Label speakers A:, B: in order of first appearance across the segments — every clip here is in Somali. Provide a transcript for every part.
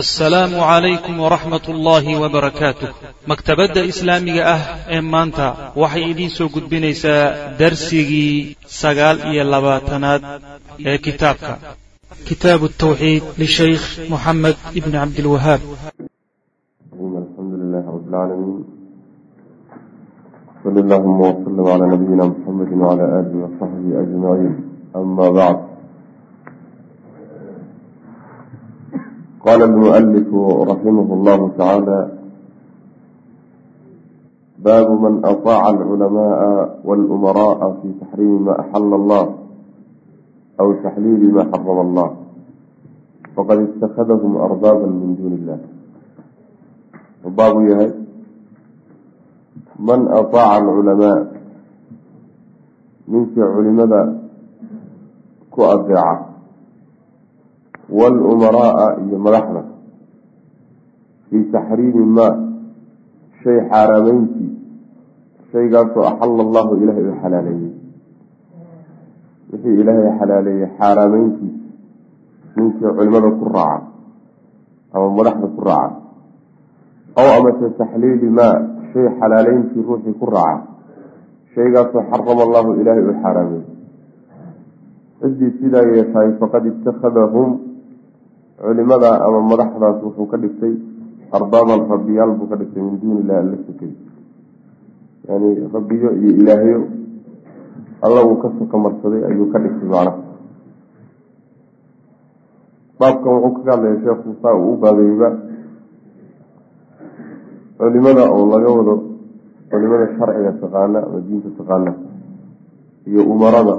A: assalaamu calaykum waraxmat ullaahi wabarakaatuh maktabadda islaamiga ah ee maanta waxay idiin soo gudbinaysaa darsigii sagaal iyo labaatanaad ee kitaabka. Kitaabu tawxiid lishaykh moxamed ibni cabdilwahaab
B: ama bacd قال المؤلف رحمه الله تعالى باب من أطاع العلماء والأمراء في تحريم ما أحل الله أو تحليل ما حرم الله فqad اتخذهم أربابا من دون الله baabu yahay man aطاaca الcلamاء ninkii culimada ku adeeca wاlumaraaa iyo madaxda fii taxriimi maa shay xaaraameyntii shaygaasoo axala allahu ilaahay u xalaaleeyey wixii ilaahay xalaaleeyey xaaraameyntiisa ninkii culimada ku raaca ama madaxda ku raaca aw amase taxliili maa shay xalaaleyntii ruuxii ku raaca shaygaasoo xarama allahu ilaahay u xaaraameeyey ciddii sidaa yeeshaay faqad ittakhadahum culimada ama madaxdaas wuxuu ka dhigtay arbaaban rabbiyaal buu ka dhigtay min duuni illahi alla sokay yani rabbiyo iyo ilaahyo alla uu ka soka marsaday ayuu ka dhigtay macnaha. Baabkan wuxuu kaga hadlaya sheekhu saa uu u baabeeyba culimada oo laga wado culimada sharciga taqaana ama diinta taqaana iyo umarada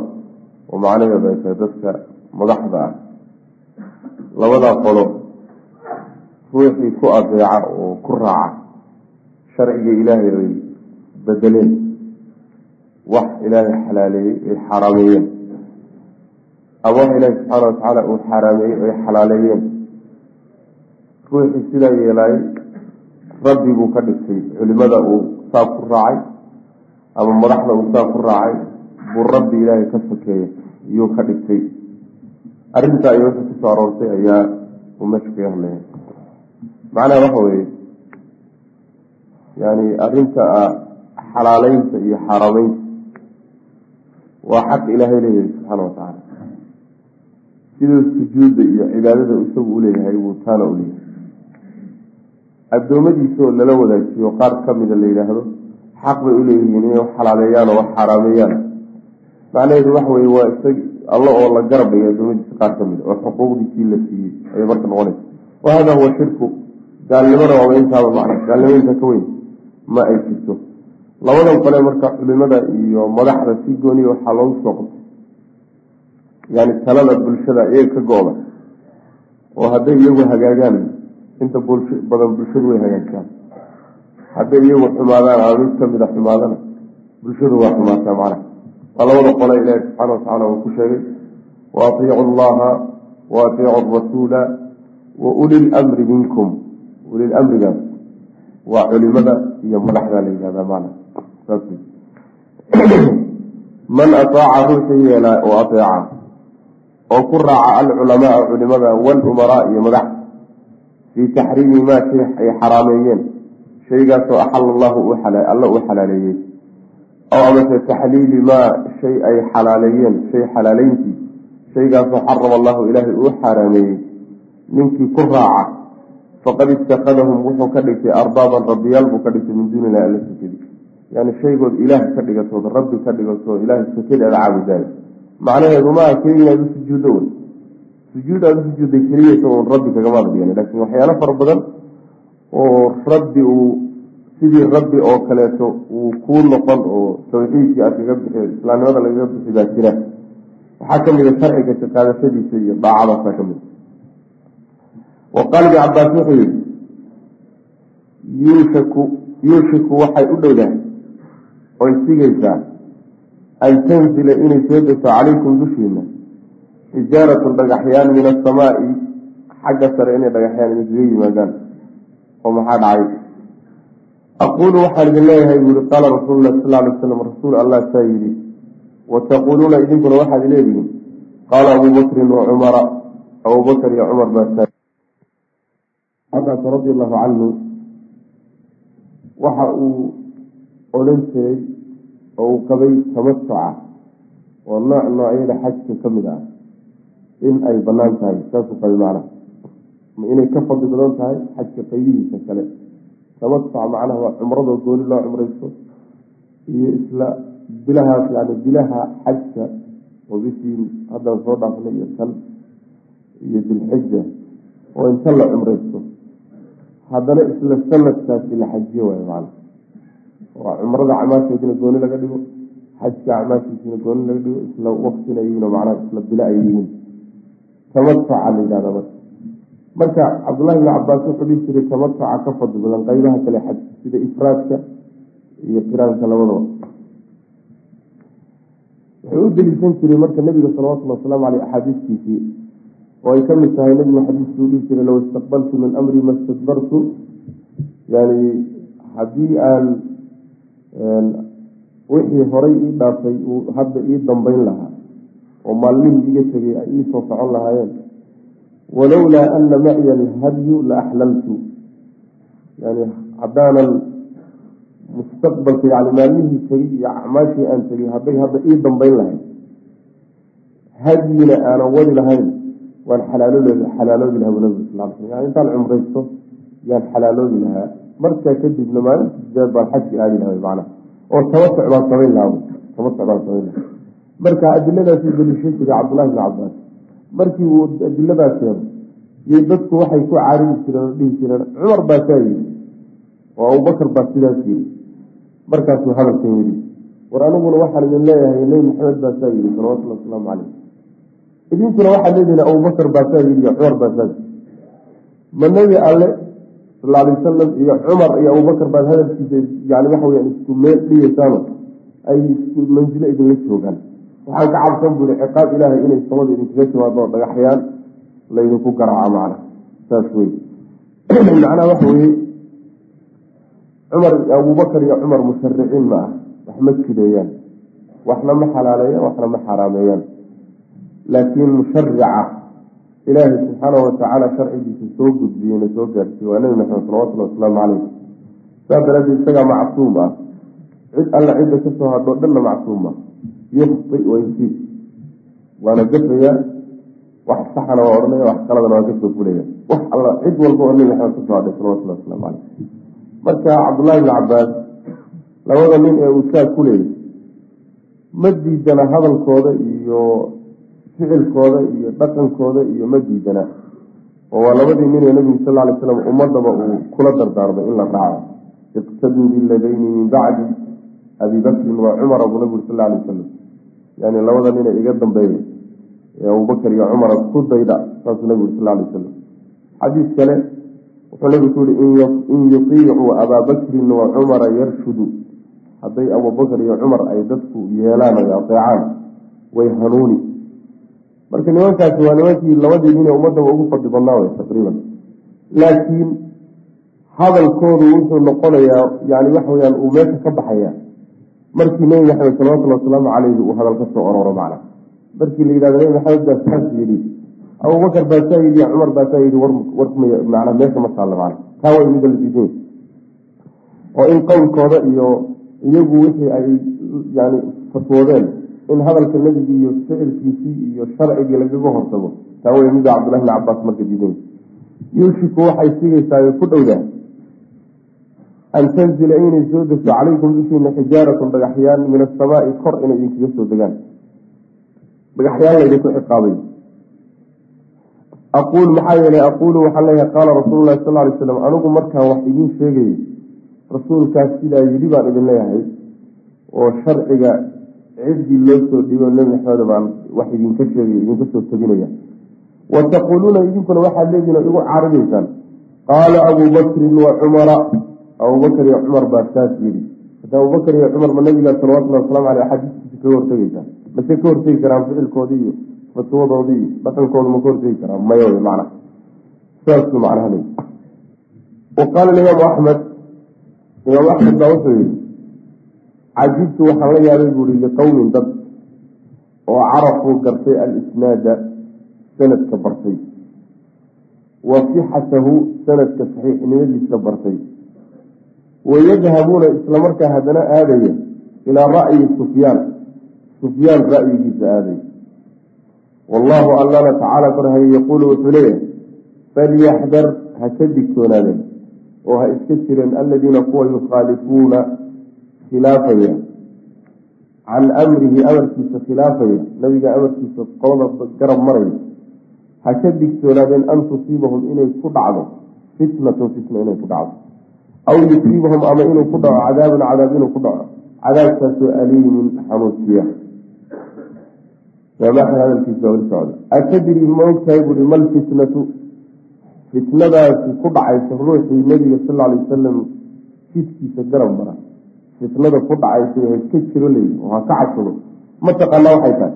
B: oo macnaheedu ay tahay dadka madaxda ah labadaa qolo ruuxii ku adeeca oo ku raaca sharciga ilaahay ay bedeleen wax ilaahay xalaaleeyey ay xaaraameeyeen ama wax ilaahi subxaana watacaala uu xaaraameeyey ay xalaaleeyeen. Ruuxii sidaa yeelaayay rabbi buu ka dhigtay culimada uu saa ku raacay ama madaxda uu saa ku raacay buu rabbi ilaahay ka sokeeyey iyuu ka dhigtay arrinta ay wixii ku soo aroortay ayaa uu meesha kaga hadlaya macnaha waxa weeye yani arrinta xalaaleynta iyo xaarameynta waa xaq ilaahay leeyahay subxaana watacaala siduu sujuudda iyo cibaadada isagu uleeyahay buu taana uleeyahay addoommadiisaoo lala wadaajiyo qaar kamida la yidhaahdo xaq bay uleeyihiin inay wax xalaaleeyaan oo wax xaaraameeyaan macnaheedu waxa weye waa alla oo la garab dhigay adoomadiisa qaar ka mid oo xuquuqdiisii la siiyey. Ayay marka noqonaysa. Wa hada huwa shirku. Gaalnimada waaba intaaba macna. Gaalnimo inta ka weyn ma ay jirto. Labadan qole marka culimada iyo madaxda si gooniya waxaa loogu soo qabtay. Yani talada bulshada iyaga ka go-da oo hadday iyagu hagaagaan inta badan bulshadu way hagaajaan hadday iyagu xumaadaan ama mid kamida xumaadana bulshadu waa xumaataa macnaha waa labada qole ilaahi subxaana watacala uu ku sheegay wa atiicu allaha wa atiicu rasuula wa uli lmri minkum. Ulilamrigaas waa culimada iyo madaxda la yihahdaa maana. Man ataaca ruuxii yeelaa oo ateeca oo ku raaca alculamaaa culimada walumaraa iyo madaxda fii taxriimi maa shay ay xaraameeyeen shaygaasoo axala allahu alla uu xalaaleeyey aw amase taxliili maa shay ay xalaaleeyeen shay xalaaleyntii. Shaygaasoo xarama allahu ilaahay uu xaaraameeyey ninkii ku raaca faqad itakadahum wuxuu ka dhigtay arbaaban rabbiyaal buu ka dhigtay min duuni illahi alla sakadi yani shaygood ilaah ka dhigatood rabbi ka dhigatoo ilaahay sakadi aada caabudaayo macnaheedu maaha keliya inaad u sujuuddo wey. Sujuud aada u sujuudday keliyasa un rabbi kagamaada dhigan laakiin waxyaalo fara badan oo rabbi uu sidii rabbi oo kaleeto uu kuu noqon oo tawxiidkii aad kaga bixi islaamnimada lagaga bixi baa jira. Waxaa ka mid a sharciga kaqaadashadiisa iyo daacadaasaa ka mid wa qaala ibn cabaas wuxuu yihi yuushaku yuushiku waxay u dhowdahay oy sigaysaa an tanzila inay soo degto calaykum dushiina xijaaratun dhagaxyaan min asamaai xagga sare inay dhagaxyaan idinkaga yimaadaan. Oo maxaa dhacay aquulu waxaan idin leeyahay buuri qaala rasuulu lah sal alay waslam rasuul allah saa yidhi wataquuluuna idinkuna waxaad leedihiin qaala abuu bakrin wa cumara abubakr iyo cumar baa radi allahu canhu waxa uu odhan jiray oo uu qabay tamasuca oo nooc noocyada xajka ka mid ah in ay bannaan tahay saasuu qabay macnaha inay ka fadli badan tahay xajka qaybihiisa kale tamasuca macnaha waa cumradoo gooni loo cumraysto iyo isla bilahaas yani bilaha xajka oo bishii haddaan soo dhaafnay iyo tan iyo dilxija oo inta la cumraysto. Haddana isla sanadkaasi la xajiyo waay macna. Waa cumrada camaasheedina gooni laga dhigo xajka acmaashiisina gooni laga dhigo isla waktina yihiin oo macnaha isla bilo ay yihiin tamatuca la yidhahda marka marka cabdullahi bni cabaas wuxuu dhihi jiray tamatuca ka fadli badan qaybaha kale xaj sida ifraadka iyo qiraanka labadaba. Wuxuu u deliishan jiray marka nabiga salawatullhi wasalaamu aleyh axaadiistiisii oo ay ka mid tahay nabigu xadiiskuu dhihi jiray low istaqbaltu min amri ma stadbartu yani haddii aan wixii horay ii dhaafay uu hadda ii dambeyn lahaa oo maalmihii iga tegay ay ii soo socon lahaayeen walowlaa ana maciya alhadyu la axlaltu yani haddaanan mustaqbalka yani maalmihii tegay iyo acmaashii aan tegay hadday hadda ii dambeyn lahayd hadyina aanan wadi lahayn waan xalaaloodi lahaa bu nabig sal sl yani intaan cumraysto yaan xalaaloodi lahaa markaa kadibna maalinta sideed baan xajki aadi laha macnaha oo tamasuc baan samayn lahaa tamasuc baan samayn lahaa marka adiladaasuu daliishan jiray cabdullahi bni cabaas markii uu adiladaa keeno iyo dadku waxay ku caaridi jireen oo dhihi jireen cumar baa saa yidhi. Oo abubakar baa sidaas yidhi. Markaasuu hadalkan yidhi. War aniguna waxaan idin leeyahay nebi maxamed baa saa yidhi salawatullhi wasalaamu caleyh idinkuna waxaad leedihin abubakar baa saa yidhi iyo cumar baa saa yidhi. Ma nebi alle sal alay wasalam iyo cumar iyo abubakar baad hadalkiisa yani waxa weya isku meel dhigaysaano ay isku manzilo idinla joogaan waxaan ka cabsan buri ciqaab ilaahay inay samada idinkaga timaado oo dhagaxyaan laydinku garaaca macna saas wey macnaha waxa weye cumar abubakar iyo cumar mushariciin ma ah. Wax ma jideeyaan waxna ma xalaaleeyaan waxna ma xaraameeyaan. Laakiin musharica ilaahay subxaanahu watacaala sharcigiisa soo gudbiyeyna soo gaarsiiye waa nebi maxamed salawatullhi wasalaamu caleyh saas daraadeed isagaa macsuum ah. Cid alla cidda ka soo hadhoo dhanna macsuum ah yukhti waysiid waana gafayaa wax saxana waa odhanaya wax qaladana waa ka soo fulaya wax alla cid walba oo nebi maxamed ka soo hadhay salawatullahi wasalaamu caleyh marka cabdullahi bni cabaas labada nin ee uu saa ku leeyay ma diidana hadalkooda iyo ficilkooda iyo dhaqankooda iyo ma diidana oo waa labadii nin ee nabigu sal lay slam ummadaba uu kula dardaarmay in la raaco. Iqtaduu biladayni min bacdi abi bakrin wa cumara buu nabigu sal lay wasalam yani labada nin ee iga dambeeya ee abubakar iyo cumara ku dayda saasuu nabigu sal lay wasalam xadiis kale wuxuu nabigu ku yihi in yutiicuu abaa bakrin wa cumara yarshudu. Hadday abubakar iyo cumar ay dadku yeelaan ay adeecaan way hanuuni. Marka nimankaasi waa nimankii labadii nin ee ummadaba ugu fadli badnaa wey taqriiban. Laakiin hadalkoodu wuxuu noqonayaa yani waxa weyaan uu meesha ka baxaya markii nebi maxamed salawatullhi wasalaamu caleyhi uu hadal ka soo ororo macna. Markii la yidhahdo nebi maxamed baa saas yidhi. Abubakar baa saa yidhi cumar baa saa yidhi warmana meesha ma taalla macna. Taa way mida la oo in qowlkooda iyo iyagu wixii ay yani fatwoodeen in hadalka nebigi iyo ficilkiisii iyo sharcigii lagaga hortago taa wey mida cabdullahi bni cabaas marka diiday yuushiku waxay sigaysaa ku dhowdaa an tanzila inay soo degto calaykum dushiina xijaaratun dhagaxyaan min asamaai kor inay idinkaga soo degaan dhagaxyaan laydinku ciqaabay aquul maxaa yeelay aquulu waxaan leeyahay qaala rasuulu lahi sal lay slam anigu markaan wax idiin sheegayay rasuulkaas sidaa yidhi baan idin leeyahay oo sharciga ciddii loo soo dhibo nebi maxamed baan wax idinka sheegaya idinka soo teginaya wa taquuluuna idinkuna waxaad leedihin oo igu caaridaysaan qaala abuu bakrin wa cumara abubakar iyo cumar baa saas yidhi hada abubakar iyo cumar ma nabigaa salawatullahi waslamu aleyh axaadiistiisa kaga hortegeysaa mase ka hortegi karaan ficilkoodii iyo fatwadoodii iyo dhaqankooda ma ka hortegi karaan? Maya wy macna. Saasuu macnaha le wa qaala imaamu axmed imaam axmed baa wuxuu yihi cajibtu waxaan la yaabay buuri liqowmin dad oo carafuu gartay alisnaada sanadka bartay. Wa sixatahu sanadka saxiixnimadiisa bartay wayadhabuuna islamarkaa haddana aadaya ilaa ra'yi sufyaan sufyaan ra'yigiisa aaday wallahu allana tacaala korhay yaquulu wuxuu leeyahay falyaxdar ha ka digtoonaadeen oo ha iska jireen aladiina kuwa yukhaalifuuna khilaafaya can amrihi amarkiisa khilaafaya nabiga amarkiisa qolada garab maraya ha ka digtoonaadeen an tusiibahum inay ku dhacdo fitnatun fitna inay ku dhacdo aw yusiibahum ama inuu ku dhaco cadaabun cadaab inuu ku dhaco cadaabkaasoo aliimin xanuujiya hadalkiisa wali ma buui mal fitnatu fitnadaasi ku dhacaysa ruuxii nabiga sal alay wasalam jidkiisa garab mara fitnada ku dhacaysa ha iska jiro leeyi oo ha ka cabsado mataqaanaa waxay tahay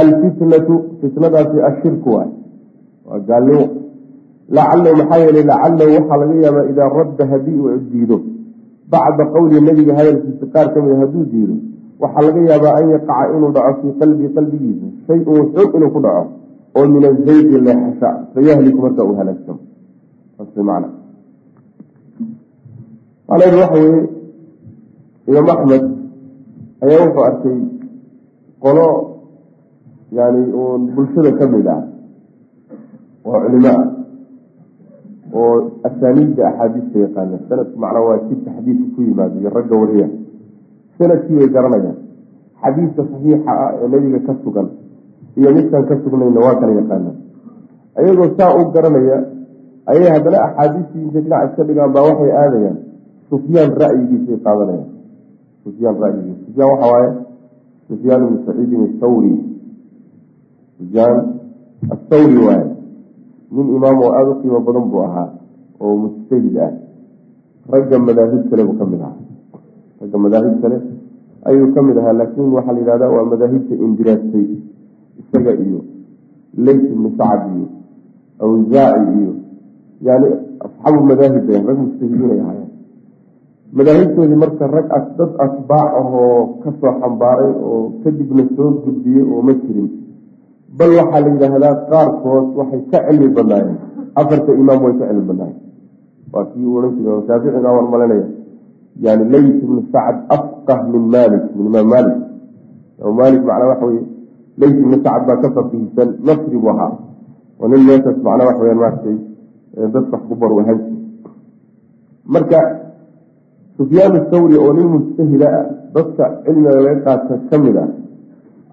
B: alfitnatu fitnadaasi ashirku waay waa gaalnimo lacalahu maxaa yeelay lacalahu waxaa laga yaabaa idaa radda haddii uu diido bacda qowli nabiga hadalkiisa qaar ka mida hadduu diido waxaa laga yaabaa an yaqaca inuu dhaco fii qalbii qalbigiisa shay-un inuu ku dhaco oo min azaydi leexasha fayahliku marka uu halaagsamo waxa weye imaam axmed ayaa wuxuu arkay qolo yani uun bulshada ka mid ah oo culimo ah oo asaaniidda axaadiista yaqaana sanadku macnaa waa jidka xadiidka ku yimaado iyo ragga wariya. Sanadkii way garanayaan. Xadiidka saxiixa ah ee nebiga ka sugan iyo midkaan ka sugnayna waa kala yaqaanaan ayagoo saa u garanaya ayay haddana axaadiistii intay dhinac iska dhigaan baa waxay aadayaan sufyaan ra'yigiisay qaadanayaan. Sufyaan ra'yigiisa sufyaan waxa waaye? Sufyaan ibnu saciidin athawri sufyaan athawri waaye nin imaam oo aada u qiimo badan buu ahaa oo mujtahid ah. Ragga madaahib kale buu ka mid ahaa. Ragga madaahib kale ayuu ka mid ahaa laakiin waxaa la yidhahdaa waa madaahibta indiraastay isaga iyo leyt ibnu sacad iyo awsaaci iyo yani asxaabu madaahib bay rag mujtahidiinay ahaayeen. Madaahibtoodii marka rag dad atbaac ahoo ka soo xambaaray oo kadibna soo gudbiyey oo ma jirin bal waxaa la yidhaahdaa qaarkood waxay ka cilmi badnaayeen. Afarta imaam way ka cilmi badnaayeen. Waa kii odhan jiray shaaficiga waan malanaya yani leyt ibnu sacad afqah min malik min imaam malik malik macnaa waxa weye leyt ibnu sacad baa ka faqihisan nasri buu ahaa. Oo nin meeshaas macnaa waxa weyaan maaragtay dadka wax ku bar ahaan jiri marka sufyaan thawri oo nin mujtahida ah dadka cilmiga laga qaata ka mid ah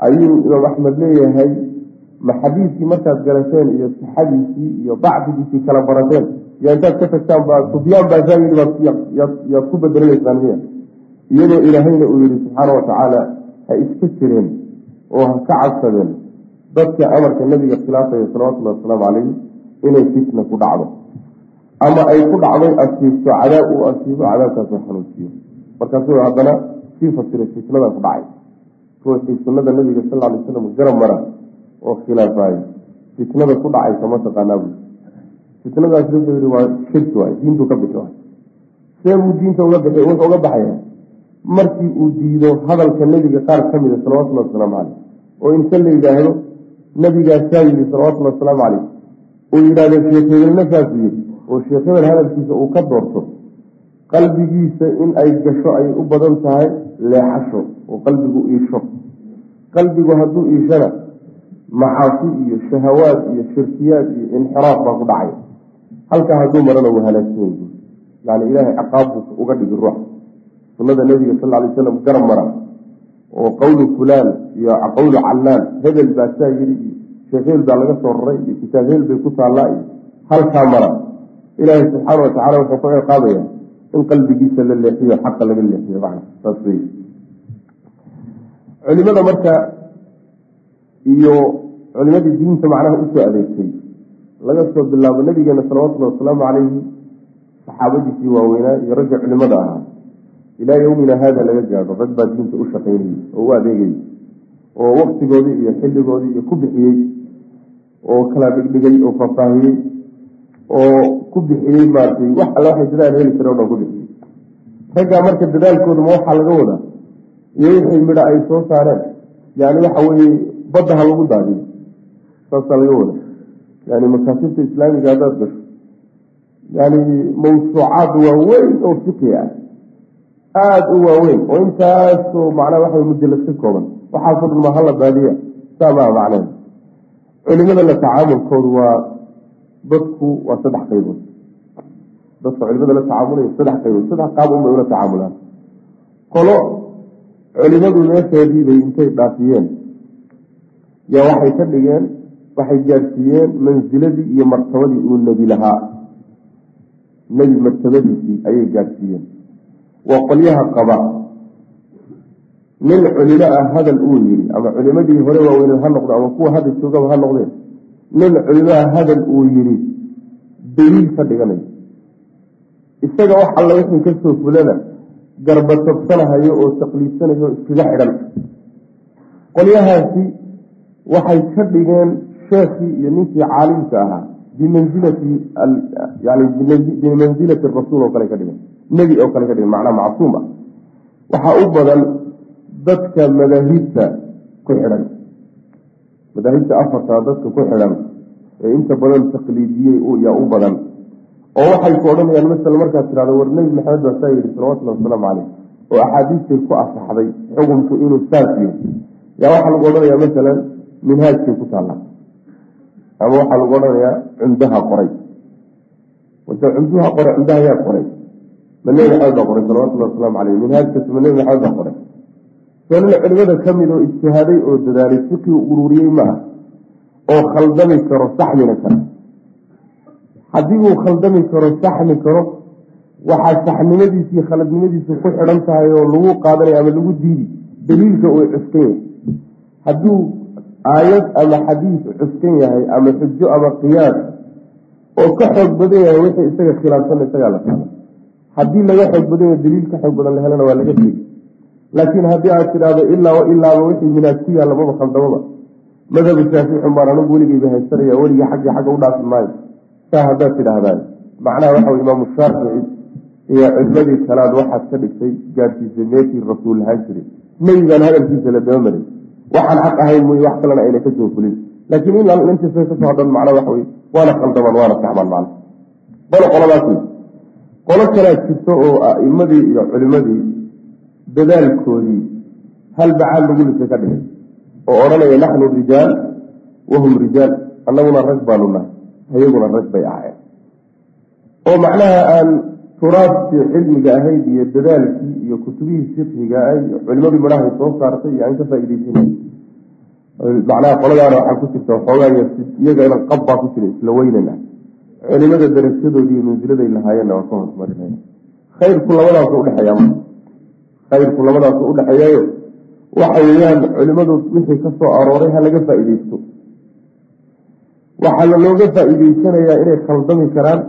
B: ayuu imaam axmed leeyahay ma xadiiskii markaad garateen iyo sixadiisii iyo bacdigiisii kala barateen yo intaad ka tagtaan sufyaan baa saa yidhi yaad ku bedelanaysaan miya. Iyadoo ilaahayna uu yihi subxaana watacaala ha iska jireen oo ha ka cabsadeen dadka amarka nabiga khilaafaya salawatullahi wasalaamu calayh inay fitna ku dhacdo. Ama ay ku dhacday asiibto cadaab uu asiibo cadaabkaasoo xanuujiyo markaasuu haddana sii fasiray fitnadan ku dhacay. Ruuxii sunnada nabiga sal alay slam garab mara oo khilaafayo fitnada ku dhacaysa mataqaanaa bu fitnadaas wuxuu yihi waa shirki waay diintu ka bixi waay. See buu diinta uga bixi wuxuu uga baxaya. Markii uu diido hadalka nebiga qaar ka mida salawatullahi wasalaamu caleyh oo inta la yidhaahdo nabigaasaa yidhi salawatullahi wasalaamu caleyh uu yidhahdo sheekh hebelna saasuu oo sheekh hadalkiisa uu ka doorto qalbigiisa in ay gasho ay u badan tahay leexasho oo qalbigu iisho. Qalbigu hadduu iishana macaasi iyo shahawaad iyo shirkiyaad iyo inxiraaf baa ku dhacay. Halkaa hadduu marana wuu halaagsan yani ilaahay ciqaab buu uga dhigi ruux. Sunada nebiga sal lay slam garab mara oo qowlu fulaan iyo qowlu callaan hebel baa saa yiri iyo sheekh baa laga soo raray iyo kitaab hebel bay ku taallaa iyo halkaa mara ilaahay subxaana watacala wuxuu ku ciqaabaya in qalbigiisa la leexiyo xaqa laga leexiyo culimada marka iyo culimadii diinta macnaha u soo adeegtay. Laga soo bilaabo nabigeena salawatullahi wasalaamu calayhi saxaabadiisii waaweynaa iyo ragga culimada ahaa. Ilaa yowmina haada laga gaadho rag baa diinta u shaqaynayey oo u adeegayay oo waktigoodii iyo xilligoodii iyo ku bixiyey oo kala dhigdhigay oo faahfaahiyey oo ku bixiyey maaragtay wax alle waxay dadaal heli kare o dhan ku bixiyey. Raggaa marka dadaalkooda ma waxaa laga wadaa? Iyo wixii midha ay soo saareen. Yani waxa weeye badda ha lagu daadiyo saasaa laga wada yani makaatibta islaamiga haddaad gasho. Yani mawsuucaad waaweyn oo fiqi ah. Aada u waaweyn. Oo intaasoo macnaa waxa mujalad ka kooban. Waxaasoo dhan ma hala baadiya. Saa maa macneen culimada la tacaamulkoodu waa dadku waa saddex qaybood. Dadka culimada la tacaamulaya saddex qaybood. Saddex qaab unbay ula tacaamulaan. Qolo culimadu meesheedii bay intay dhaafiyeen. Yaa waxay ka dhigeen waxay gaadhsiiyeen mansiladii iyo martabadii uu nebi lahaa. Nebi martabadiisii ayay gaadhsiiyeen waa qolyaha qaba. Nin culimo ah hadal uu yidhi ama culimadii hore waaweyned ha noqdo ama kuwa hadda joogaba ha noqdeen. Nin culimo ah hadal uu yidhi daliil ka dhiganayo isaga wax alla wixii ka soo fulana garbatabsanahayo oo taqliidsanayo iskaga xidhan. Qolyahaasi waxay ka dhigeen sheekhii iyo ninkii caalimka ahaa bimansilati rasuul oo kale ka dhigan nebi oo kale ka dhigan macnaa macsuum ah. Waxaa u badan dadka madaahibta ku xidhan. Madaahibta afartaa dadka ku xidhan ee inta badan taqliidiyey yaa u badan. Oo waxay ku odhanayaan masala markaad tirahdo war nebi maxamed baa saa yidhi salawatullahi wasalaamu caleyh oo axaadiistay ku asaxday xukunku inuu saas yihi yaa waxaa lagu odhanayaa masalan minhaajkay ku taalla ama waxaa lagu odhanayaa cumdaha qoray. Wase cumduha qoray cumdaha yaa qoray. Ma nebi maxamed baa qoray salawatullahi wasalaamu caleyh minhaajkas ma maxamed baa qoray. Soo nin culimada ka mid oo ijtihaaday oo dadaalay fiqi ururiyey ma ah oo khaldami karo saxmina kara haddii uu khaldami karo saxmi karo waxaa saxnimadiisi iyo khaladnimadiisu ku xidhan tahay oo lagu qaadanaya ama lagu diidi daliilka uu cuskan yahay hadduu aayad ama xadiis cuskan yahay ama xujo ama qiyaas oo ka xoog badan yahay wixii isaga khilaafsan isagaa la qaada haddii laga xoog badan yahay daliil ka xoog badan la helana waa laga tegi laakiin haddii aad tidhaahdo ilaa ilaaba wixii minaad ku yaalla maba khaldamaba. Madhabu shaaficin baan anigu weligeyba haysanaya weligii xaggii xagga u dhaafi maayo. Saa haddaad tidhaahdaan. Macnaha waxa wey imaamu shaafici iyo culimadii kalaad waxaad ka dhigtay gaadhsiisay meeshii rasuul lahaan jiray. Nebigaan hadalkiisa la daba maray waxaan xaq ahayn mooye wax kalena ayna ka soo fulin. Laakiin in intiisa ka soo hadhan macnaa waxa wey waana khaldamaan waana saxmaan macna qolo qoladaas wey qolo kalaad jirto oo a'imadii iyo culimadii dadaalkoodii hal lagu lisay ka dhigay. Oo odhanaya naxnu rijaal wahum rijaal annaguna rag baanu nahay ayaguna rag bay ahaayeen. Oo macnaha aan turaabtii cilmiga ahayd iyo dadaalkii iyo kutubihii fiqhiga ah culimadii madhahay soo saartay iyo aan ka faa'iideysanay macnaha qoladaana waxaa ku jirta waxoogaa iyagana qab baa ku jira isla weynan ah culimada darajadoodii iyo mansiladay lahaayeenna waa ka hoosmarinaya khayrku labadaasu udhexeeya khayrku labadaasu udhexeeyayo waxa weeyaan culimadu wixii ka soo arooray ha laga faa'iideysto waxaana looga faa'iideysanayaa inay khaldami karaan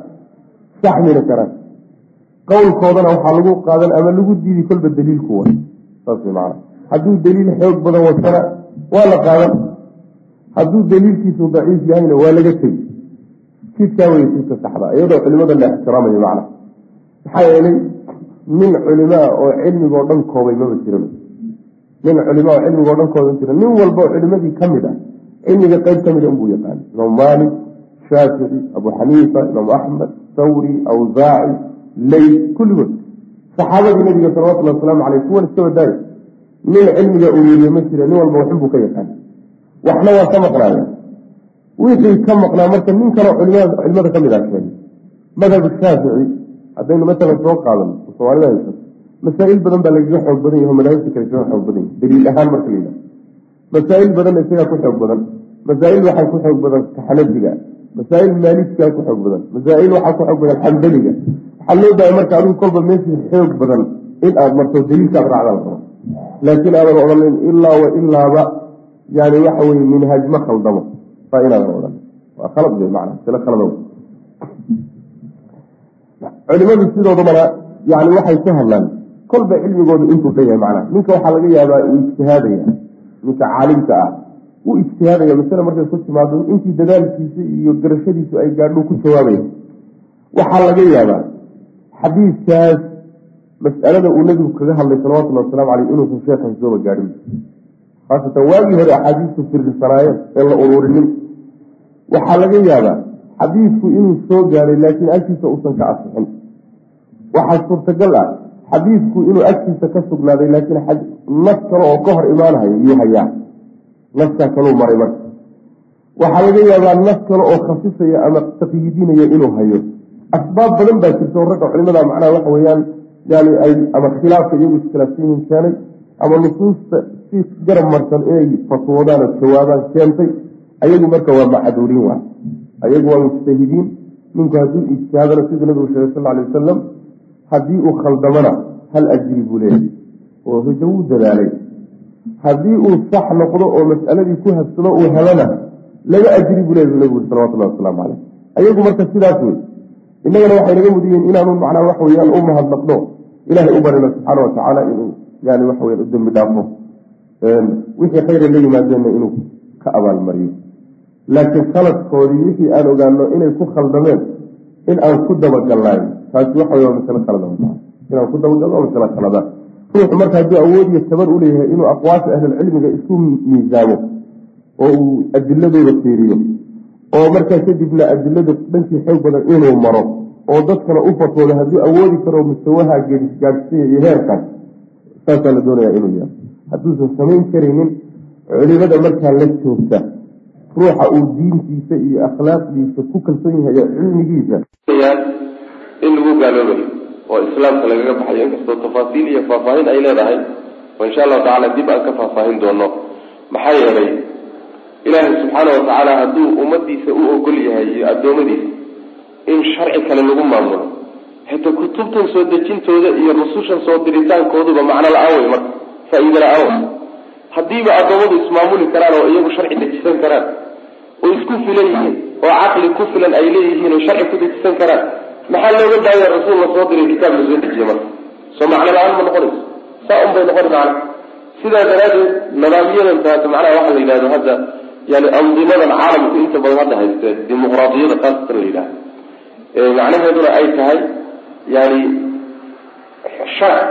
B: saxmina karaan. Qowlkoodana waxaa lagu qaadan ama lagu diidi kolba daliilku wa saas man hadduu daliil xoog badan watana waa la qaadan. Hadduu daliilkiisu daciif yahayna waa laga tegi jidkaa wey jidka saxda iyadoo culimada la ixtiraamayo macna. Maxaa yeelay nin culimaa oo cilmigoo dhan koobay maba jiran nin culima oo cilmigoo dhan kooban jira nin walba oo culimadii ka mid ah cilmiga qeyb ka mida unbuu yaqaana imaam maalik shaafici abu xaniifa imaam axmed thawri awsaaci ley kulligood. Saxaabadii nabiga salawatullhi wasalaamu caleyh kuwan iska wadaayo nin cilmiga ururiye ma jira nin walba waxunbuu ka yaqaana waxna waa ka maqnaaya wixii ka maqnaa marka nin kaleo culimada ka mid ah madhab shaafici haddaynu masalan soo qaadano soomaalida haysato masaa-il badan baa lagaga xoog badan yaho madaahibta kale kaga xoog badan yahy daliil ahaan marka la yidhaha masaa-il badanna isagaa ku xoog badan. Masaa-il waxaa ku xoog badan xanafiga. Masaa-il maalikigaa ku xoog badan. Masaa-il waxaa ku xoog badan xambaliga. Waxaa loo daaya marka adigu kolba meeshii xoog badan in aad marto daliilkaad raacdaan rabo laakiin aadan odhanin ilaa wa ilaaba yani waxa weye minhaaj ma khaldamo. Saa inaadan odhan waa khalad wey macnaa sila khalado culimadu sidoodabana yani waxay ku hadlaan kolba cilmigoodu intuu dhan yahay macnaha. Ninka waxaa laga yaabaa uu ijtihaadaya ninka caalimka ah uu ijtihaadaya masale markay ku timaado intii dadaalkiisa iyo garashadiisu ay gaadho ku jawaabaya waxaa laga yaabaa xadiidkaas mas'alada uu nebigu kaga hadlay salawatullhi waslamu caleyh inuusan sheekhan sooba gaadhin. Khaasatan waagii hore axaadiistu firdhisanaayeen ee la ururinin
C: waxaa laga yaabaa xadiidku inuu soo gaaray laakiin agtiisa uusan ka asixin. Waxaa suurtagal ah xadiidku inuu agtiisa ka sugnaaday laakiin nas kale oo ka hor imaanahayo yuu hayaa. Naskaa kaluu maray marka. Waxaa laga yaabaa nas kale oo khasisaya ama taqyiidinaya inuu hayo. Asbaab badan baa jirta oo ragga culimada macnaha waxa weeyaan yani ay ama khilaafka iyagu iskhilaafsan keenay ama nusuusta si garab marsan inay fatwoodaan oo jawaabaan keentay ayagu marka waa macduuriin waay ayagu waa mujtahidiin. Ninku hadduu ijtihaadana siduu nabigu sheegay sal alay wasalam haddii uu khaldamana hal ajri buu leeyahy oo wuu dadaalay. Haddii uu sax noqdo oo mas'aladii ku habsado uu helana laba ajri buu leeyahy nabigu salawatullahi wasalaamu caleyh ayagu marka sidaas wey innagana waxay naga mudiyiin inaanu macnaa wax weyaan u mahadnaqno ilahay u barino subxaana watacaala inuu yani waxa weyan u dembi dhaafo. Wixii khayra la yimaadeenna inuu ka abaalmariyo. Laakiin khaladkoodii wixii aan ogaano inay ku khaldameen in aan ku dabagalnayn taasi waxa waa masale khalada inaan ku dabagalno waa masale khaladaan ruuxu marka hadduu awood iyo tabar u leeyahay inuu aqwaasha ahlulcilmiga isku miisaamo oo uu adiladooda fiiriyo oo markaa kadibna adilada dhankii xoog badan inuu maro oo dadkana u fatwoodo hadduu awoodi karo mustawaha gaadhsiya iyo heerkaas saasaa la doonaya inuu yahay. Hadduusan samayn karaynin culimada markaa la joogta ruuxa uu diintiisa iyo akhlaaqdiisa ku kalsoon yahay oo cilmigiisa.
B: In lagu gaaloobayo oo islaamka lagaga baxayo inkastoo tafaasiil iyo faahfaahin ay leedahay oo insha allahu tacala dib aan ka faahfaahin doono. Maxaa yeelay ilaahay subxaana watacaala hadduu ummadiisa u ogol yahay iyo addoommadiisa in sharci kale lagu maamulo. Xitaa kutubtan soo dejintooda iyo rusushan soo diritaankooduba macno la'aan wey marka faa-iide la'aan wey haddiiba addoommadu ismaamuli karaan oo iyagu sharci dejisan karaan oo isku filan yihiin oo caqli ku filan ay leeyihiin oo sharci ku dejisan karaan maxaa looga daaya rasuul la soo diray kitaab la soo dejiye marka? Soo macno la'aan ma noqonayso. Saa un bay noqon macna sidaa daraadeed nidaamyadan taata macnaha waxa la yidhahdo hadda yani andimadan caalamku inta badan hadda hayste dimuqraadiyada khaasatan la yidhahdo macnaheeduna ay tahay yani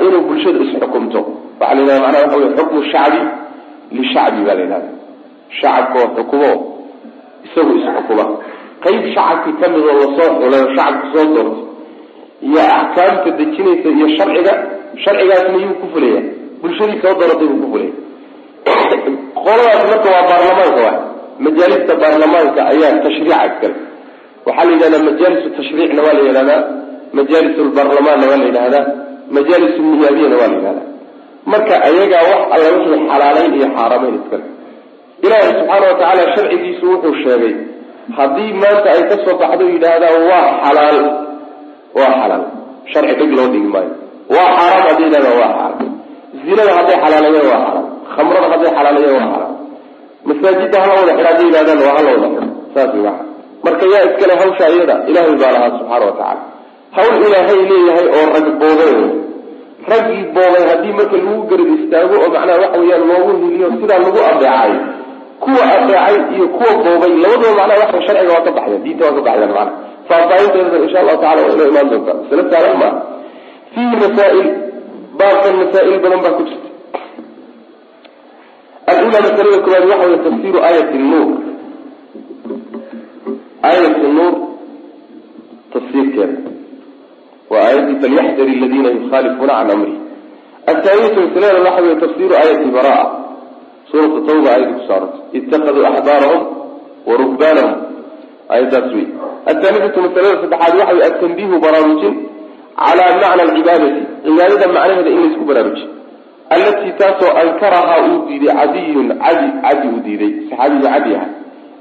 B: inuu bulshada isxukumto waxaa la yidhahda macnaha waxa wey xukmu shacbi lishacbi baa la yidhahda shacabka oo xukumo isagu isxukuma qayb shacabkii ka mid oo la soo xulay oo shacabku soo doortay iyo axkaamta dejinaysa iyo sharciga sharcigaasna yuu ku fulaya bulshadii soo dooratay buu ku fulaya qoladaas marka waa baarlamaanka wa majaalista baarlamaanka ayaa tashriica iskale waxaa la yidhahdaa majaalisu tashriicna waa la yidhahdaa majaalis lbarlamaanna waa la yidhahdaa majaalis niyaabiyana waa la yidhahdaa. Marka ayagaa wax alla wixii xalaaleyn iyo xaarameyn iskale ilaahi subxaana watacaala sharcigiisu wuxuu sheegay haddii maanta ay ka soo baxdo yidhaahdaan waa xalaal waa xalaal. Sharci dheg loo dhigi maayo. Waa xaaraam hadday yidhahdaan waa xaaraam. Zinada hadday xalaaleeyaan waa xaraam khamrada hadday xalaaleeyaan waa xaraam masaajidda hala wada xidha hadday yidhahdaan waa hala wada xidho saas marka yaa iskale hawsha iyada ilaahay baa lahaa subxaana watacaala hawl ilaahay leeyahay oo rag boobay. Raggii boobay haddii marka lagu garab istaago oo macnaha waxa weeyaan loogu hiliyo sidaa lagu adeecay. Kuwa adeecay iyo kuwa boobay labadaba macnaha waxa sharciga waa ka baxyan diinta waa ka baxyan macna faahfaahinteeda insha allahu tacala waa inoo imaan doontaa masale saalan maa fiihi masaa'il baabkan masaa'il badan baa ku jirta. Alula masalada koowaad waxa wey tafsiru aayat nuur aayat nuur tafsiirkeeda. Waa aayadii falyaxdar aladiina yukhaalifuuna can amri. Athaaniyatu masalada waxa wey tafsiru aayati baraa. Suuratu tawba aayadii ku saarantay itakaduu axbaarahum wa ruhbaanahum aayaddaas wey athaaniyatu masalada saddexaad waxa wey atanbiihu baraarujin calaa macna alcibaadati. Cibaadada macnaheeda in laysku baraarujiy allatii taasoo ankarahaa uu diiday cadiyun cadi cadi uu diiday. Saxaabiga cadi aha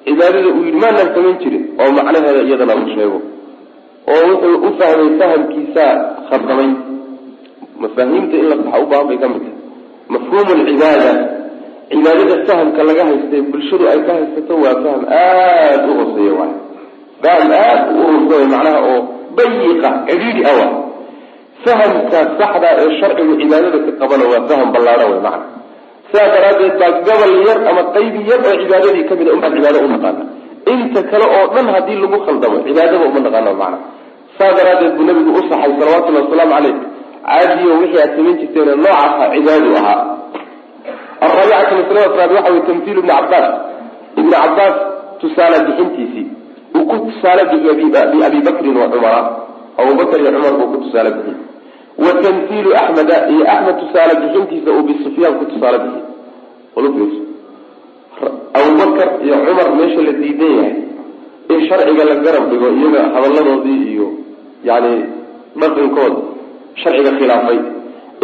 B: cibaadada uu yidhi maanaan samayn jirin oo macnaheeda iyadana uu sheego. Oo wuxuu u fahmay fahamkiisaa khaldamay mafaahiimta in la saxa u bay ka mid tahay mafhuumu alcibaada cibaadada fahamka laga haysta bulshadu ay ka haysato waa faham aada u hooseeya waay faham aada u urursa macnaha oo bayiqa cidhiidhi awa fahamka saxda ee sharcigu cibaadada ka qabana waa faham ballaadhan wey macna sidaa daraaddeed baa gobol yar ama qayb yar oo cibaadadii ka mid a unbaan cibaado u naqaana. Inta kale oo dhan haddii lagu khaldamo cibaadaba uma naqaano macna. Saa daraaddeed buu nabigu u saxay wasalaamu caleyh caadiyo wixii aad samayn jirteen noocaasa cibaadu ahaa. Alraabicatu masalada afraad waxa wey tamhiilu ibni cabbaas. Ibni cabbaas tusaale bixintiisii uu ku tusaale bixiyo biabi bakrin wa cumara. Abubakr iyo cumar buu ku tusaale bixiyey wa tamhiilu axmeda iyo axmed tusaale bixintiisa uu bisufyaan ku tusaale bixiyey. Abubakar iyo cumar meesha la diidan yahay. In sharciga la garab dhigo iyaga hadalladoodii iyo yani dhaqankooda sharciga khilaafay.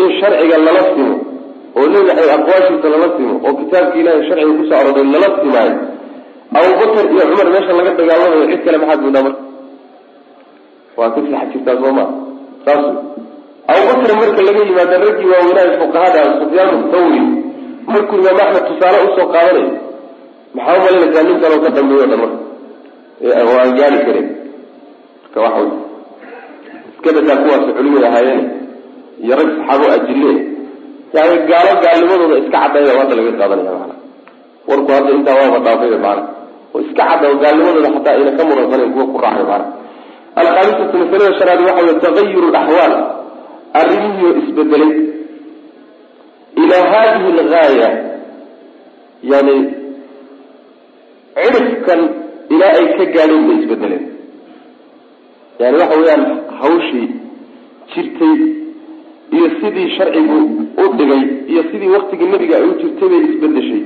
B: In sharciga lala simo oo nebi aqwaashiisa lala simo oo kitaabka ilahay sharciga ku soo arooray lala simaayo abubakar iyo cumar meesha laga dagaalamayo cid kale maxaad moodaa marka? Waa ka sixad jirtaa soo maa saas abubakar marka laga yimaada raggii waaweynaaha fuqahada sufyaan thawri markuu imaam axmed tusaale u soo qaadanayo maxaa umalinaysaa nin kaloo ka dambeeyo dhan oo aan gaari karin. Marka waxa iska badaa kuwaasi culimay ahaayeen iyo rag saxaabo ajille yani gaalo gaalnimadooda iska cadayda hadda laga qaadanaya maana. Warku hadda intaa waaba dhaafay maana. Oo iska cadda gaalnimadooda xataa ayna ka muransaneyn kuwa ku raacay maana. Alkhaamisatu masalada shanaad waxa wey tagayuru laxwaal arrimihii isbedelay. Ilaa hadihi algaaya yani cirifkan ilaa ay ka gaadheen bay isbedeleen. Yani waxa weeyaan hawshii jirtay iyo sidii sharcigu u dhigay iyo sidii waktigii nabiga ay u jirtay bay isbedeshay.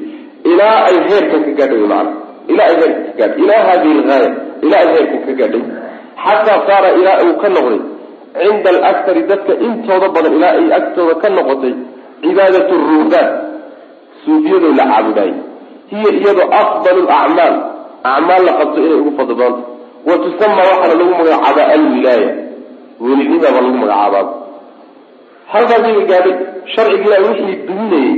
B: Ilaa ay heerkan ka gaadhay macana ilaa ay heerkan ka gaadhay. Ilaa hadihi algaaya ilaa ay heerkan ka gaadhay. Xataa saara ilaa uu ka noqday cinda alaktari dadka intooda badan ilaa ay agtooda ka noqotay cibaadat ruhbaan suufiyadoo la caabudaayay. Hiya iyadoo afdal acmaal acmaal la qabto inay ugu fadli badanta wa tusama waxaana lagu magacaabaa alwilaaya. Welinimaba lagu magacaabaa. Halkaasayba gaadhay sharcigiila wixii duminayay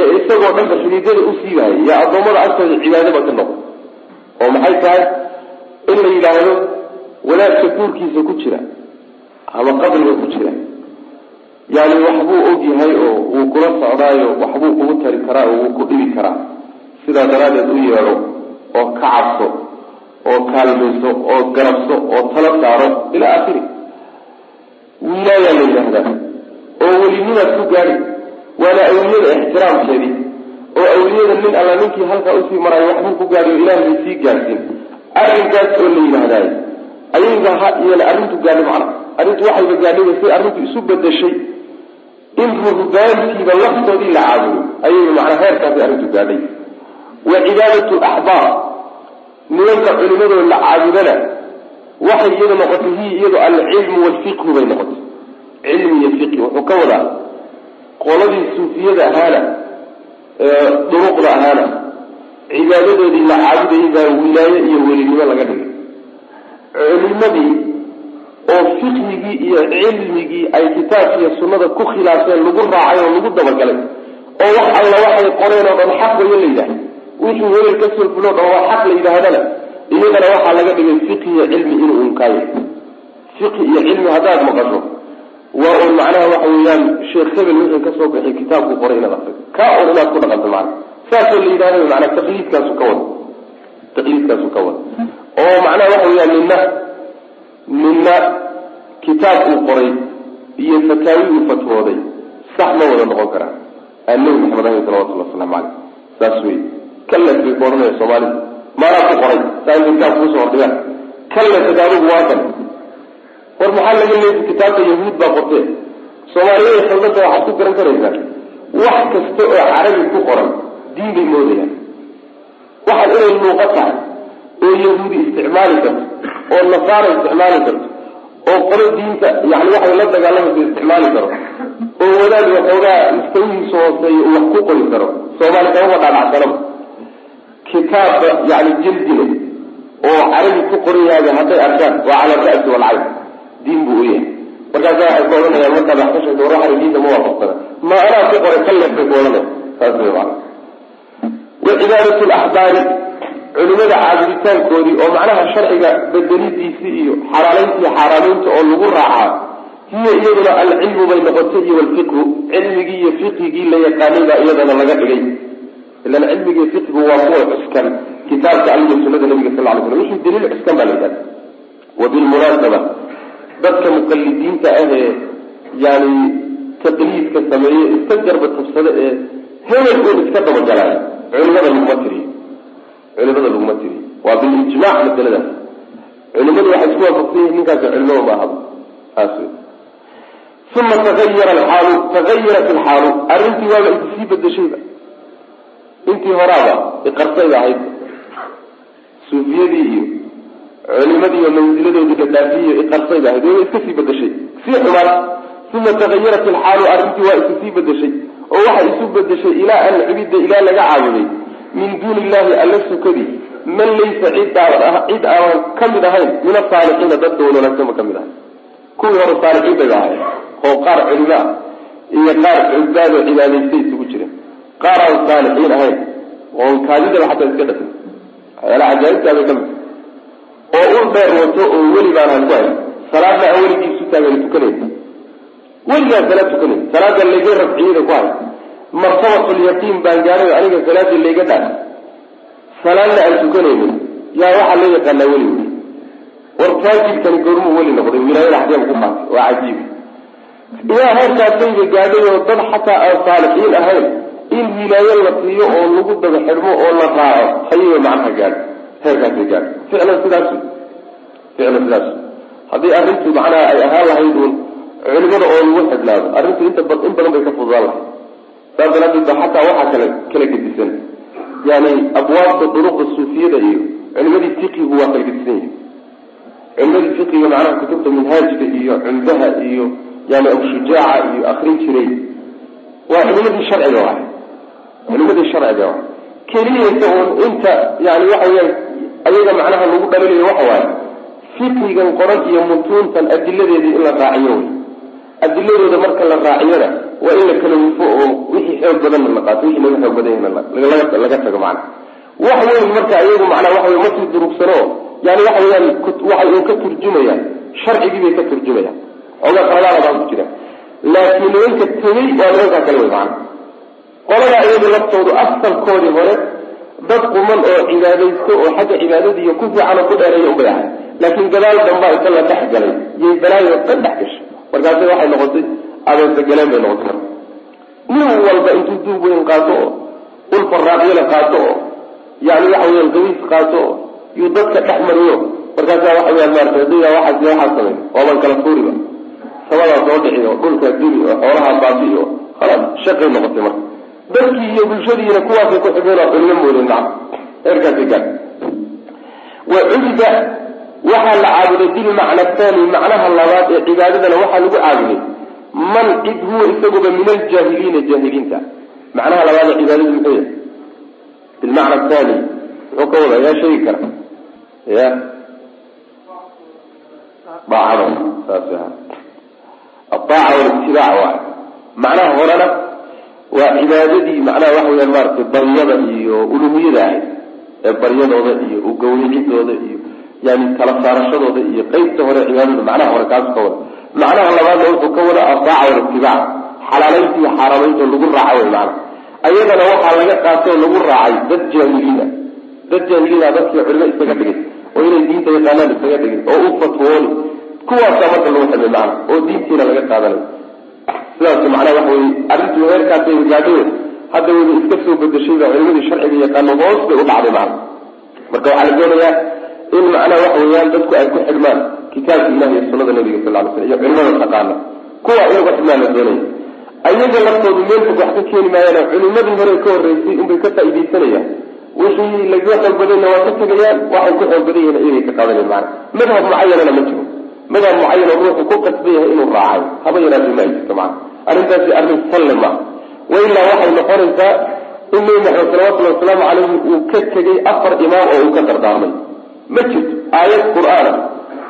B: ee isagoo dhanba xidhiidyada u siibahayay yaa addoommada agtooda cibaadaba ka noqo oo maxay tahay? In la yidhaahdo wanaagka guurkiisa ku jira ama qabriga ku jira yani waxbuu og yahay oo wuu kula socdaayo waxbuu kugu tari karaa oo wuu ku dhibi karaa. Sidaa daraaddeed u yeedho oo ka cabso oo kaalmayso oo garabso oo tala saaro ilaa akhiri. Wilaayaa la yidhaahdaa oo welinimaad ku gaadhi waana awliyada ixtiraamkeedii oo awliyada nin alla ninkii halkaa u sii maraayo waxbuu ku gaadhi oo ilaahay sii gaadhsiin arrinkaas oo la yidhaahdaay ayaga ha iyana arrintu gaadhi macna arrintu waxayba gaadhay say arrintu isu bedeshay in ruhbaantiiba laftoodii la caabudo. Ayayba macnaa heerkaasi arrintu gaadhay. Wa cibaadatu axbaar nimanka culimadoo la caabudana waxay iyada noqotay hiya iyado alcilmu walfiqhu bay noqotay. Cilmi iyo fiqhi wuxuu ka wadaa qoladii suufiyada ahaana duruqda ahaana cibaadadoodii la caabudayay baa wilaaye iyo welinimo laga dhigay. Culimadii oo fiqhigii iyo cilmigii ay kitaabka iyo sunnada ku khilaafeen lagu raacay oo lagu dabagalay. oo wax alla waxay qoreen oo dhan xaq wayo la yidhaah wixii hebel ka soo fulo dhan waa xaq la yidhaahdana iyadana waxaa laga dhigay fiqhi iyo cilmi inuu unkaayo fiqhi iyo cilmi haddaad maqasho. waa un macnaha waxa weeyaan sheekh hebel wixii ka soo bixi kitaabku qoray inaad akrido kaa un inaad ku dhaqanto macana saasoo la yidhahda manaa taqliidkaasu ka wada taqliidkaasu ka wada oo macnaha waxa weeyaan ninna ninna kitaab uu qoray iyo fataawi uu fatwooday sax ma wada noqon karaa aan nebi maxamed ahayn salawatulli waslamu caleyh saas wey kallet bay ku odhanaya soomaalida maanaa ku qoray saa in kitaab kuusoo hordhigaan kalleted adigu waa kan war maxaa laga leefi kitaabka yahuud baa qortee soomaaliyada xildada waxaad ku garan karaysaa wax kasta oo carabi ku qoran diin bay moodayaan waxaan inay luuqa tahay oo yahuudi isticmaali karto oo nasaara isticmaali karto oo qolo diinta yani waxay la dagaalamaysa isticmaali karo oo wadaad waxoogaa mustawihiisa hooseeya uu wax ku qori karo soomaali kamaba dhaadhacsanaba kitaabka yani jildile oo carabi ku qoran yahay hadday arkaan waa cala ra'si walcayn diin buu u yahay. Markaasa waxay ku odhanayaan markaad wax ka diinta ma waafaqsana ma anaa ku qoray kallex bay ku saas wa cibaadatu laxbaari culimada caabuditaankoodii oo macnaha sharciga bedelidiisii iyo xalaalayntii xaaraamaynta oo lagu raacaa hiya iyaduna alcilmu bay noqotay iyo walfiqhu. Cilmigii iyo fiqhigii la yaqaanay baa iyadana laga dhigay. Ilan cilmigii fiqhigu waa kuwa cuskan kitaabka alla iyo sunada nabiga sal ly slam wixii daliil cuskan baa la yidhahda wa dadka muqalidiinta ah ee yani taqliidka sameeye iska garba tabsada ee hebel uun iska dabagalaayo culimada laguma tiriyo culimada laguma tiriyo waa bilijmac masaladaas culimadu waxay isku waafaqsan yihiin ninkaasi culimo ma saas uma tagayara alxaalu. Tagayarat alxaalu. Arrintii waaba isii bedeshayba intii horaaba iqarsayba ahayd. Suufiyadii iyo culimadii iyo mansiladoodii la dhaafiyiyo iqarsayba ahayd. Wayba iska sii bedeshay sii xumaad uma tagayarat alxaalu. Arrintii waa isu sii bedeshay oo waxay isu bedeshay ilaa an cibida ilaa laga caabuday min duuni illahi alla sukadii man laysa cid cid aan ka mid ahayn min asaalixiina dadka wanaagsanba ka mid ahay. Kuwii hore saalixiin bay ahay oo qaar culimo ah iyo qaar cubaado cibaadaystay isugu jireen qaar aan saalixiin ahayn oon kaadidaba xataa iska dhafin waxyaalaha cajaa'ibtaa bay ka oo ul dheer wato oo weli baanaan ku hayn salaadna aan weligiisu taagan tukanaysa. Weligaan salaad tukanay salaada layga rafciyada ku hay martabatulyaqiin baan gaaray aniga salaadii layga dhaaf salaadna aan tukanaynin yaa waxaa loo yaqaanaa weli. Wey war faajirkani goormuu weli noqday. Wilaayada xageema ku qaatay waa cajiib. Ilaa heerkaasayba gaadhay oo dad xataa aan saalixiin ahayn in wilaayo la siiyo oo lagu daba xidhmo oo la raaco. Hayaba macnaha gaadho heerkaasay gaadho ficlan sidaas ficlan sidaas haddii arrintu macnaha ay ahaan lahayd uun culimada oo lagu xidhnaado arrintu in badan bay ka fududaan lahay saas daraadeed ba xataa waxaa kala kala gedisan. Yani abwaabta duruqda suufiyada iyo culimadii fiqigu waa kala gedisan yihiin culimadii fiqiga macnaha kutubta minhaajka iyo cumdaha iyo yani abshujaaca iyo akrin jiray. Waa culimadii sharciga waay culimadii sharciga waay keliyaysa uun inta yani waxa weyaan ayaga macnaha lagu dhalinayo waxa waaye fiqigan qoran iyo mutuuntan adiladeedii in la raaciyo. Wey adiladooda marka la raaciyana waa in la kala wufo oo wixii xoog badanna la qaato wixii laga xoog badan laga tago macna. Wax weyn marka iyagu macnaa waxa wey markii durugsano yani waxa weyaan waxay un ka turjumayaan sharcigii bay ka turjumayaan xoogaa qaladaada baan ku jira. Laakiin nimanka tegey waa nimankaa kale wey macna. Qoladaa iyagu laftoodu asalkoodii hore dad quman oo cibaadaysto oo xagga cibaadadiiyo ku fiican ku dheereeya ubay ahay laakiin gadaal dambaa inta la dhex galay. Yay balaayo dhan dhex gashay. Markaasi waxay noqotay abeesagaleen bay marka nin walba intuu duub weyn qaato oo ul faraacyala qaato oo yani waxa weyan gawiis qaato oo yuu dadka dhex mariyo. Markaasa waxa weyaan maarata hadaya waxaas waxaa samay waaban kala fuuriba samadaa soo dhici oo dhulkaa duli oo xoolaha baabi oo khalaas shaqay noqotay marka. Dadkii iyo bulshadiina kuwaasay ku xigeen oo culmo moodeen heerkaasi gaar. Wa cubida waxaa la caabuday bilmacna thani macnaha labaad ee cibaadadana waxaa lagu caabuday man cid huwa isaguba min aljaahiliina jaahiliinta. Macnaha labaad cibaadadu muxuu yahay? Bilmacna thani muxuu ka wada yaa sheegi kara. Ya daacada saas aha adaaca walitibaac waay macnaha horena waa cibaadadii macnaha waxa weyaan maaragtay baryada iyo uluhiyada ahayd. Ee baryadooda iyo ugawricidooda iyo yani kala saarashadooda iyo qeybta hore cibaadada macnaha hore kaasu ka wada macnaha labaadna wuxuu ka wada adaaca walitibaac xalaalaynta iyo xaaraamaynta lagu raaca wey macna ayadana waxaa laga qaatay lagu raacay dad jaahiliin ah. Dad jaahiliina dadkii culimo isaga dhigay oo inay diinta yaqaanaan isaga dhigay oo u fatwooni kuwaasaa marka lagu xidmay macna oo diintiina laga qaadanay. Sidaas macnaha waxa weye arrintii heerkaasay gaadhay hadda wayba iska soo bedeshayba culimadii sharciga yaqaano hoos bay u dhacday macna marka waxaa la doonayaa in macnaha waxa weeyaan dadku ay ku xidhmaan kitaabka ilahi iyo sunada nabiga sal ly slam iyo culimada taqaana kuwa iyagu xidhmaan la doonaya ayaga laftoodu meel fog wax ka keeni maayaan culimadii hore ka horreysay unbay ka faaidaysanayaan wixii laga xoog waa ka tegayaan waxay ku xoog badan yihiin iyagay ka qaadanayan maana madhab mucayanana ma jiro. Madhab mucayan oo ruuxu ku qasban yahay inuu raacay. Haba yaraatay ma jirto macana arrintaasi arrin salle maaha wailaa waxay noqonaysaa in nebi maxamed salawatullhi wasalaamu calayhi uu ka tegay afar imaam oo uu ka dardaarmay ma jirto. Aayad qur'aana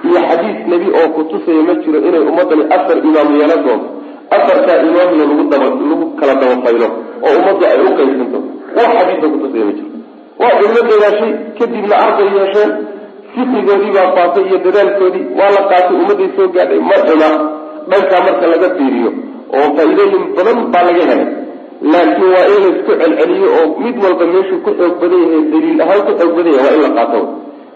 B: iyo xadiis nebi oo kutusaya ma jiro inay ummaddani afar imaam yeelan doonto afartaa imaamna lagu kala dabafaylo oo ummaddu ay u qaybsanto. Wax xadiisa kutusaya ma jiro. Waa culimo dadaashay kadibna arday yeesheen fikrigoodii baa faatay iyo dadaalkoodii waa la qaatay ummadday soo gaadhay ma xuma dhankaa marka laga fiiriyo oo faa-iidooyin badan baa laga helay. Laakiin waa in la isku celceliyo oo mid walba meeshuu ku xoog badan yahay daliil ahaan ku xoog badan yahay waa in la qaato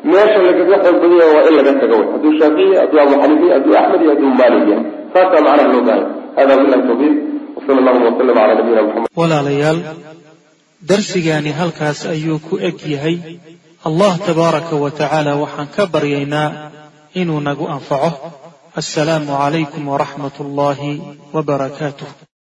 B: meesha lagaga yahay waa in laga tago. Hadduu shaafici hadduu abu xaniifiya hadduu axmed iyo hadduu maalik saasaa macnaha loo baahay hada bilahi tawfiiq. Wasala allahuma wasalam cala nabiyina muxamed
A: walaalayaal darsigaani halkaas ayuu ku eg yahay. Allah tabaaraka wa tacaala waxaan ka baryaynaa inuu nagu anfaco. Assalaamu calaykum waraxmat ullaahi wbarakaatuh